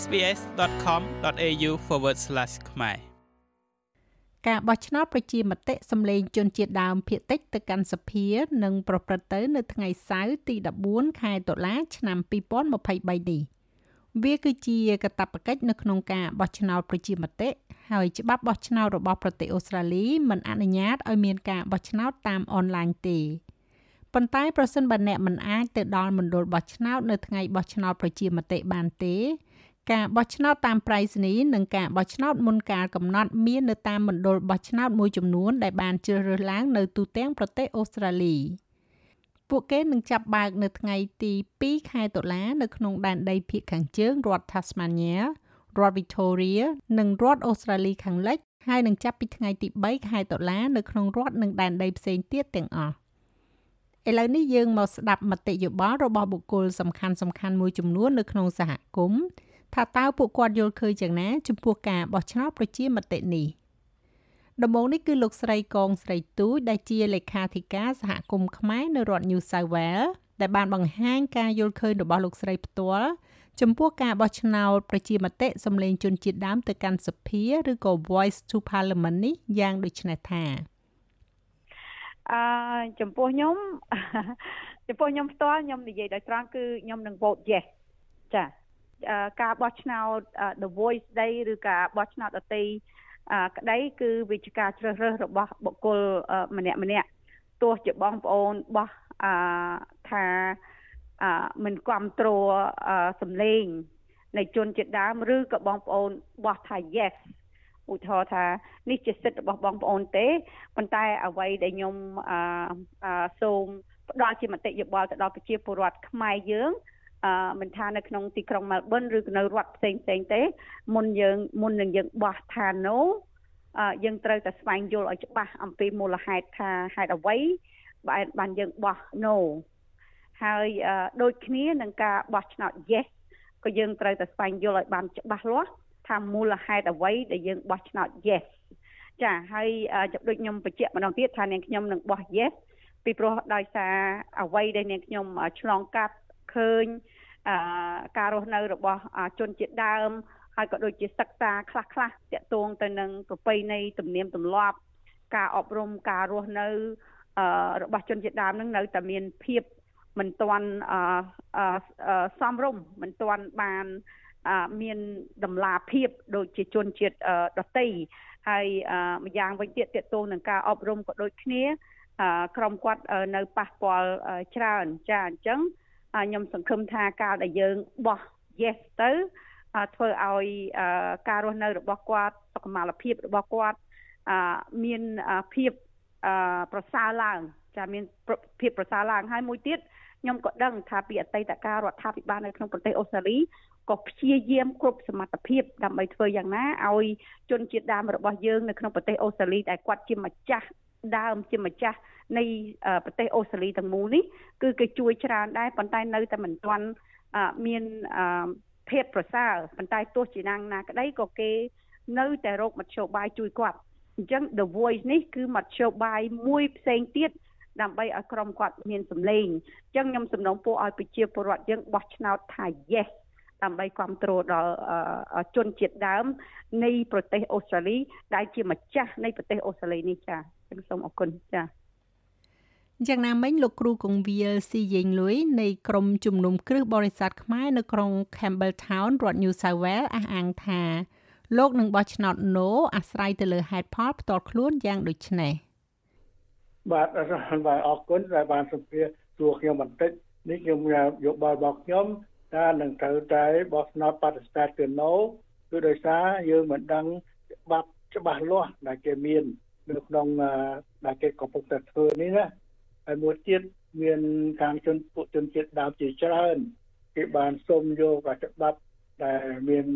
sbs.com.au/ ខ្មែរការបោះឆ្នោតប្រជាមតិសម្លេងជនជាតិដើមភាគតិចទៅកាន់សភានឹងប្រព្រឹត្តទៅនៅថ្ងៃសៅរ៍ទី14ខែតុលា ឆ្នាំ2023នេះវាគឺជាកាតព្វកិច្ចនៅក្នុងការបោះឆ្នោតប្រជាមតិហើយច្បាប់បោះឆ្នោតរបស់ប្រទេសអូស្ត្រាលីមិនអនុញ្ញាតឲ្យមានការបោះឆ្នោតតាមអនឡាញទេប៉ុន្តែប្រសិនបើអ្នកមិនអាចទៅដល់មណ្ឌលបោះឆ្នោតនៅថ្ងៃបោះឆ្នោតប្រជាមតិបានទេ ការបោះឆ្នោតតាមប្រៃសណីនិងការបោះឆ្នោតមុនកាលកំណត់មាននៅតាមមណ្ឌលបោះឆ្នោតមួយចំនួនដែលបានជ្រើសរើសឡើងនៅទូទាំងប្រទេសអូស្ត្រាលីពួកគេនឹងចាប់បើកនៅថ្ងៃទី2ខែតុលានៅក្នុងដែនដីភាគខាងជើងរដ្ឋ Tasmania រដ្ឋ Victoria និងរដ្ឋអូស្ត្រាលីខាងលិចហើយនឹងចាប់ពីថ្ងៃទី3ខែតុលានៅក្នុងរដ្ឋនិងដែនដីផ្សេងទៀតទាំងអស់ឥឡូវនេះយើងមកស្ដាប់មតិយោបល់របស់បុគ្គលសំខាន់សំខាន់មួយចំនួននៅក្នុងសហគមន៍ ថាតើពួកគាត់យល់ឃើញយ៉ាងណា ចំពោះការបោះឆ្នោតប្រជាមតិនេះដំបូងនេះគឺលោកស្រីកងស្រីទូចដែលជាលេខាធិការសហគមន៍ខ្មែរនៅរដ្ឋ New South Wales ដែលបានបង្ហាញការយល់ឃើញរបស់លោកស្រីផ្ទាល់ចំពោះការបោះឆ្នោតប្រជាមតិសម្លេងជនជាតិដើមទៅកាន់សភាឬក៏ Voice to Parliament នេះយ៉ាងដូចនេះថាអឺចំពោះខ្ញុំចំពោះខ្ញុំផ្ទាល់ខ្ញុំនិយាយដោយត្រង់គឺខ្ញុំនឹង vote yes ចា ការបោះឆ្នោត The Voice ដីឬការបោះឆ្នោតដតីក្តីគឺវិជ្ជការជ្រើសរើសរបស់បុគ្គលម្នាក់ម្នាក់ទោះជាបងប្អូនបោះថាមិនគ្រប់គ្រងសម្លេងនៃជនជាតិដើមឬក៏បងប្អូនបោះថា yes ឧទាហរណ៍ថានេះជាសិទ្ធិរបស់បងប្អូនទេប៉ុន្តែអ្វីដែលខ្ញុំអឺសូមផ្ដល់ជាមតិយោបល់ទៅដល់ប្រជាពលរដ្ឋខ្មែរយើងអឺ មិនថានៅក្នុងទីក្រុងមែលប៊នឬក៏នៅរដ្ឋផ្សេងផ្សេងទេមុនយើងមុននឹងយើងបោះថា no អឺយើងត្រូវតែស្វែងយល់ឲ្យច្បាស់អំពីមូលហេតុថាហេតុអ្វីបានបានយើងបោះ no ហើយដូចគ្នានឹងការបោះឆ្នោត yes ក៏យើងត្រូវតែស្វែងយល់ឲ្យបានច្បាស់លាស់ថាមូលហេតុអ្វីដែលយើងបោះឆ្នោត yes ចាហើយដូចខ្ញុំបញ្ជាក់ម្ដងទៀតថានាងខ្ញុំនឹងបោះ yes ពីព្រោះដោយសារអ្វីដែលនាងខ្ញុំឆ្លងកាត់ឃើញ ការរស់នៅរបស់ជនជាតិដើមហើយក៏ដូចជាសិក្សាខ្លះខ្លះតាក់ទងទៅនឹងប្រពៃណីទំនៀមទម្លាប់ ការអប់រំការរស់នៅរបស់ជនជាតិដើមនឹងនៅតែមានភាពមិនទាន់សមរម្យមិនទាន់បានមានតម្លាភាពដូចជាជនជាតិដតីហើយម្យ៉ាងវិញទៀតតកតងនឹងការអប់រំក៏ដូចគ្នា ក្រុមគាត់នៅប៉ះពាល់ច្រើនចាអញ្ចឹង ខ្ញុំសង្ឃឹមថាការដែលយើងបោះ yes ទៅធ្វើឲ្យការរស់នៅរបស់គាត់សុខុមាលភាពរបស់គាត់មានភាពប្រសើរឡើងចាមានភាពប្រសើរឡើងហើយមួយទៀតខ្ញុំក៏ដឹងថាពីអតីតកាលរដ្ឋាភិបាលនៅក្នុងប្រទេសអូស្ត្រាលីក៏ព្យាយាមគ្រប់សមត្ថភាពដើម្បីធ្វើយ៉ាងណាឲ្យជនជាតិដើមរបស់យើងនៅក្នុងប្រទេសអូស្ត្រាលីដែលគាត់ជាម្ចាស់ ដើមជាម្ចាស់នៃប្រទេសអូស្ត្រាលីទាំងមូលនេះគឺគេជួយច្រើនដែរប៉ុន្តែនៅតែមិនទាន់មានភាពប្រសើរប៉ុន្តែទោះជាណាណាក្តីក៏គេនៅតែរកមធ្យោបាយជួយគាត់អញ្ចឹង The Voice នេះគឺមធ្យោបាយមួយផ្សេងទៀតដើម្បីឲ្យក្រុមគាត់មានសម្លេងអញ្ចឹងខ្ញុំសំណូមពរឲ្យប្រជាពលរដ្ឋយើងបោះឆ្នោតថា yes ដើម្បីគ្រប់គ្រងដល់ជនជាតិដើម នៃប្រទេសអូស្ត្រាលី ដែលជាម្ចាស់នៃប្រទេសអូស្ត្រាលីនេះចា៎សូមអរគុណចា៎យ៉ាងណាមិញលោកគ្រូកងវិលស៊ីយេងលុយនៃក្រុមជំនុំគ្រឹះបរិស័ទខ្មែរនៅក្រុង Campbelltown រដ្ឋ New South Wales អះអាងថាលោកនឹងបោះឆ្នោត No អាស្រ័យទៅលើហេតុផលផ្ទាល់ខ្លួនយ៉ាងដូចនេះបាទបាទអរគុណដែលបានសម្ភាសសួរខ្ញុំបន្តិចនេះខ្ញុំយកបល់របស់ខ្ញុំ ថានឹងត្រូវតែបោះឆ្នោតបដិសេធទៅ No គឺដោយសារយើងមិនដឹងច្បាប់ច្បាស់លាស់ដែលគេមាននៅក្នុងដែលគេកំពុងតែធ្វើនេះណាហើយមួយទៀតមានខាងជនពួកជនជាតិដើមជាច្រើនគេបានសុំយកច្បាប់ដែលមាន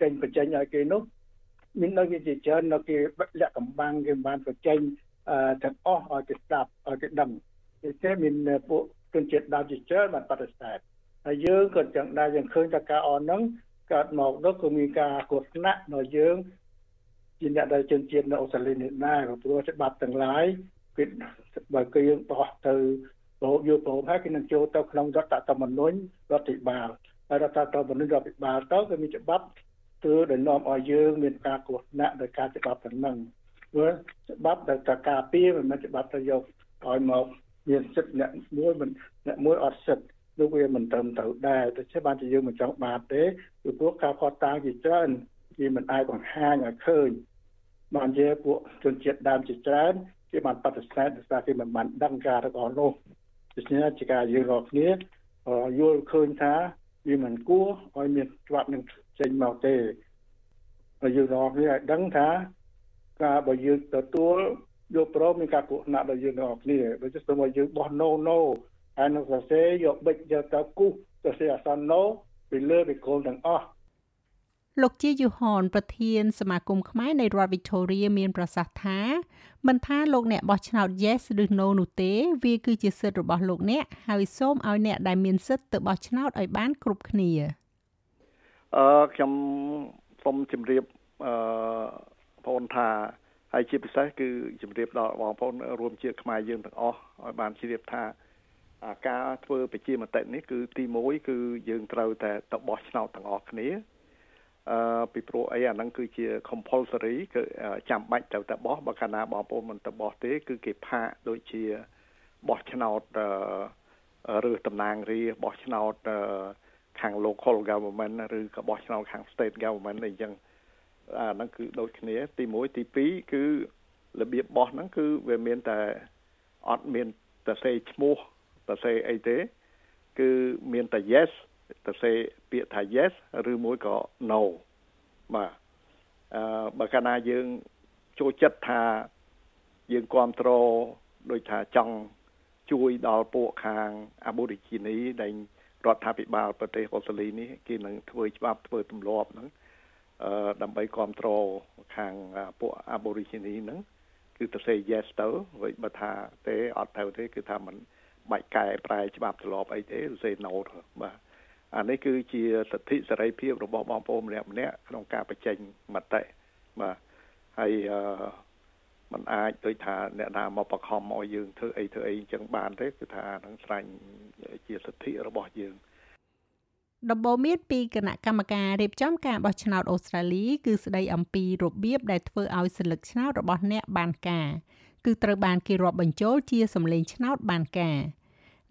ចេញបញ្ចេញឲ្យគេនោះមាននៅជាច្រើននៅគេលាក់កំបាំងគេបានបញ្ចេញទាំងអស់ឲ្យគេស្ដាប់ឲ្យគេដឹងដូច្នេះមានពួកជនជាតិដើមជាច្រើនបានបដិសេធ ហើយយើងក៏ចឹងដែរយើងឃើញថាការអនហ្នឹងកើតមកនោះក៏មានការគ្រោះថ្នាក់ដល់យើងជាអ្នកដែលជនជាតិនៅអូស្ត្រាលីនេះដែរព្រោះច្បាប់ទាំងឡាយគឺបើគឺយើងបោះទៅប្រហូបយកប្រហូបហើយគេនឹងចូលទៅក្នុងរដ្ឋធម្មនុញ្ញរដ្ឋាភិបាលហើយរដ្ឋាភិបាលរដ្ឋាភិបាលទៅក៏មានច្បាប់គឺដែលនាំឲ្យយើងមានការគ្រោះថ្នាក់ដោយការច្បាប់ទាំងហ្នឹងព្រោះច្បាប់ដែលតការពារមិនមែនច្បាប់ទៅយកឲ្យមកមានសិទ្ធិអ្នកមួយមិនអ្នកមួយអត់សិទ្ធិ នោះវាមិនត្រឹមត្រូវដែរដូច្នេះបានជាយើងមិនចង់បានទេពីព្រោះការផតតាំងជាច្រើនវាមិនអាចបង្ហាញឲ្យឃើញបានជាពួកជនជាតិដើមជាច្រើនគេបានបដិសេធដោយសារគេមិនបានដឹងការរបស់នោះដូច្នេះជាការយើងរាល់គ្នាយល់ឃើញថាវាមិនគួរឲ្យមានច្បាប់នឹងចេញមកទេហើយយើងរាល់គ្នាឲ្យដឹងថាការបើយើងទទួលយកប្រមមានការគ្រោះថ្នាក់ដល់យើងរាល់គ្នាដូចជាសូមឲ្យយើងបោះ no no ហើយនឹងសរសេរយកបិចយកទៅគូសសរសេរអក្សរ no ពីលើពីកូនទាំងអស់លោកជាយូហនប្រធានសមាគមខ្មែរនៃរដ្ឋ Victoria មានប្រសាសន៍ថាមិនថាលោកអ្នកបោះឆ្នោត yes ឬ no នោះទេ វាគឺជាសិទ្ធិរបស់លោកអ្នកហើយសូមឲ្យអ្នកដែលមានសិទ្ធិទៅបោះឆ្នោតឲ្យបានគ្រប់គ្នាអឺខ្ញុំសូមជម្រាបអឺបងថាហើយជាពិសេសគឺជម្រាបដល់បងប្អូនរួមជាតិខ្មែរយើងទាំងអស់ឲ្យបានជ្រាបថា ការធ្វើប្រជាមតិនេះគឺទី1គឺយើងត្រូវតែទៅបោះឆ្នោតទាំងអស់គ្នាអឺពីព្រោះអីអាហ្នឹងគឺជា compulsory គឺចាំបាច់ត្រូវតែបោះបើកាលណាបងប្អូនមិនទៅបោះទេ គឺគេផាកដូចជាបោះឆ្នោតរើសតំណាងរាបោះឆ្នោតខាង local government ឬក៏បោះឆ្នោតខាង state government អីចឹងអាហ្នឹងគឺដូចគ្នាទី1ទី2គឺរបៀបបោះហ្នឹងគឺវាមានតែអត់មានតែសេឈ្មោះ តែសេអីទេ គឺមានតែ yes ទៅសេពាក្យថា yes ឬមួយក៏ no បាទអឺបើកាលណាយើងចូលចិត្តថាយើងគ្រប់គ្រងដូចថាចង់ជួយដល់ពួកខាង Aborigine ដែលរដ្ឋាភិបាលប្រទេសអូស្ត្រាលីនេះគេនឹងធ្វើច្បាប់ធ្វើទម្លាប់ហ្នឹងអឺដើម្បីគ្រប់គ្រងខាងពួក Aborigine ហ្នឹងគឺទៅ say yes ទៅវិញបើថាទេអត់ទៅទេគឺថាมัน បាច់កែប្រែច្បាប់ទម្លាប់អីទេ say no ទៅបាទអានេះគឺជាសិទ្ធិសេរីភាពរបស់បងប្អូនម្នាក់ម្នាក់ក្នុងការបញ្ចេញមតិបាទហើយអឺมันអាចដូចថាអ្នកណាមកបខំឲ្យយើងធ្វើអីធ្វើអីអញ្ចឹងបានទេគឺថានឹងស្រាញ់ជាសិទ្ធិរបស់យើងដំបូន្មានពីគណៈកម្មការរៀបចំការបោះឆ្នោតអូស្ត្រាលីគឺស្ដីអំពីរបៀបដែលធ្វើឲ្យសិលឹកឆ្នោតរបស់អ្នកបានការ គឺត្រូវបានគេរាប់បញ្ចូលជាសម្លេងឆ្នោតបានការ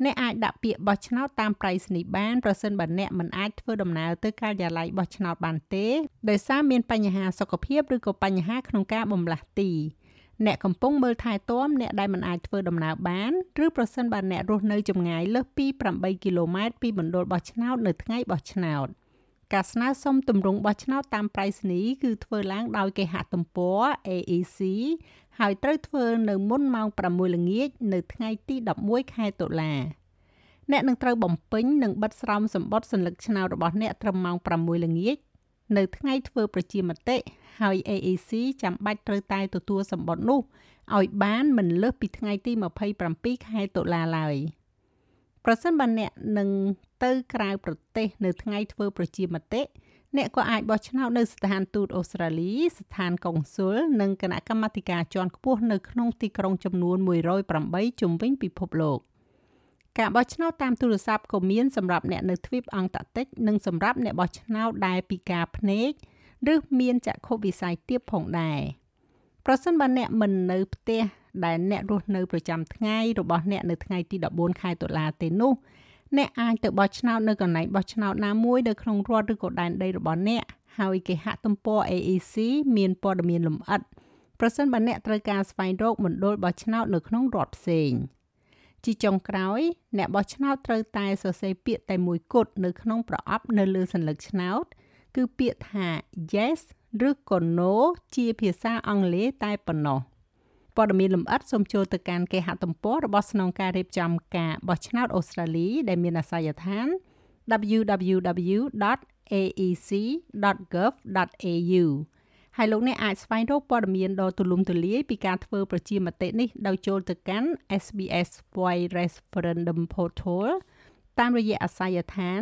អ្នកអាចដាក់ពាក្យបោះឆ្នោតតាមប្រៃសណីយ៍បានប្រសិនបើអ្នកមិនអាចធ្វើដំណើរទៅការិយាល័យបោះឆ្នោតបានទេដោយសារមានបញ្ហាសុខភាពឬក៏បញ្ហាក្នុងការបម្លាស់ទីអ្នកកំពុងមើលថែទាំអ្នកដែលមិនអាចធ្វើដំណើរបានឬប្រសិនបើអ្នករស់នៅចម្ងាយលើសពី8គីឡូម៉ែត្រពីមណ្ឌលបោះឆ្នោតនៅថ្ងៃបោះឆ្នោតការស្នើសុំទម្រង់បោះឆ្នោតតាមប្រៃសណីយ៍គឺធ្វើឡើងដោយគេហទំព័រ AEC ហើយត្រូវធ្វើនៅមុនម៉ោង6ល្ងាចនៅថ្ងៃទី11ខែតុលាអ្នកនឹងត្រូវបំពេញនិងបិទស្រោមសម្បត្តិសัญลักษณ์ឆ្នោតរបស់អ្នកត្រឹមម៉ោង6ល្ងាចនៅថ្ងៃធ្វើប្រជាមតិហើយ AAC ចាំបាច់ត្រូវតែទទួលសម្បត្តិនោះឲ្យបានមិនលើសពីថ្ងៃទី27ខែតុលាឡើយប្រសិនបើអ្នកនឹងទៅក្រៅប្រទេសនៅថ្ងៃធ្វើប្រជាមតិ អ្នកក៏អាចបោះឆ្នោតនៅស្ថានទូតអូស្ត្រាលី ស្ថានកុងស៊ុលនិងគណៈកម្មាធិការជាន់ខ្ពស់នៅក្នុងទីក្រុងចំនួន108ជុំវិញពិភពលោកការបោះឆ្នោតតាមទូរស័ព្ទក៏មានសម្រាប់អ្នកនៅទ្វីបអង់តាក់ទិកនិងសម្រាប់អ្នកបោះឆ្នោតដែលពិការភ្នែកឬមានចក្ខុវិស័យទាបផងដែរប្រសិនបើអ្នកមិននៅផ្ទះដែលអ្នករស់នៅប្រចាំថ្ងៃរបស់អ្នកនៅថ្ងៃទី14ខែតុលាទេនោះ អ្នកអាចទៅបោះឆ្នោតនៅកន្លែងបោះឆ្នោតណាមួយនៅក្នុងរដ្ឋឬក៏ដែនដីរបស់អ្នកហើយគេហទំព័រ AEC មានព័ត៌មានលម្អិតប្រសិនបើអ្នកត្រូវការស្វែងរកមណ្ឌលបោះឆ្នោតនៅក្នុងរដ្ឋផ្សេងជាចុងក្រោយ អ្នកបោះឆ្នោតត្រូវតែសរសេរពាក្យតែមួយគត់នៅក្នុងប្រអប់នៅលើសញ្ញាឆ្នោត គឺពាក្យថា yes ឬក៏ no ជាភាសាអង់គ្លេសតែប៉ុណ្ណោះ ព័ត៌មានលម្អិតសូមចូលទៅកាន់គេហទំព័ររបស់ស្នងការរៀបចំការបោះឆ្នោតអូស្ត្រាលី ដែលមានអាសយដ្ឋាន www.aec.gov.au ហើយលោកអ្នកអាចស្វែងរកព័ត៌មានដ៏ទូលំទូលាយពីការធ្វើប្រជាមតិនេះដោយចូលទៅកាន់ SBS Voice Referendum Portal តាមរយៈអាសយដ្ឋាន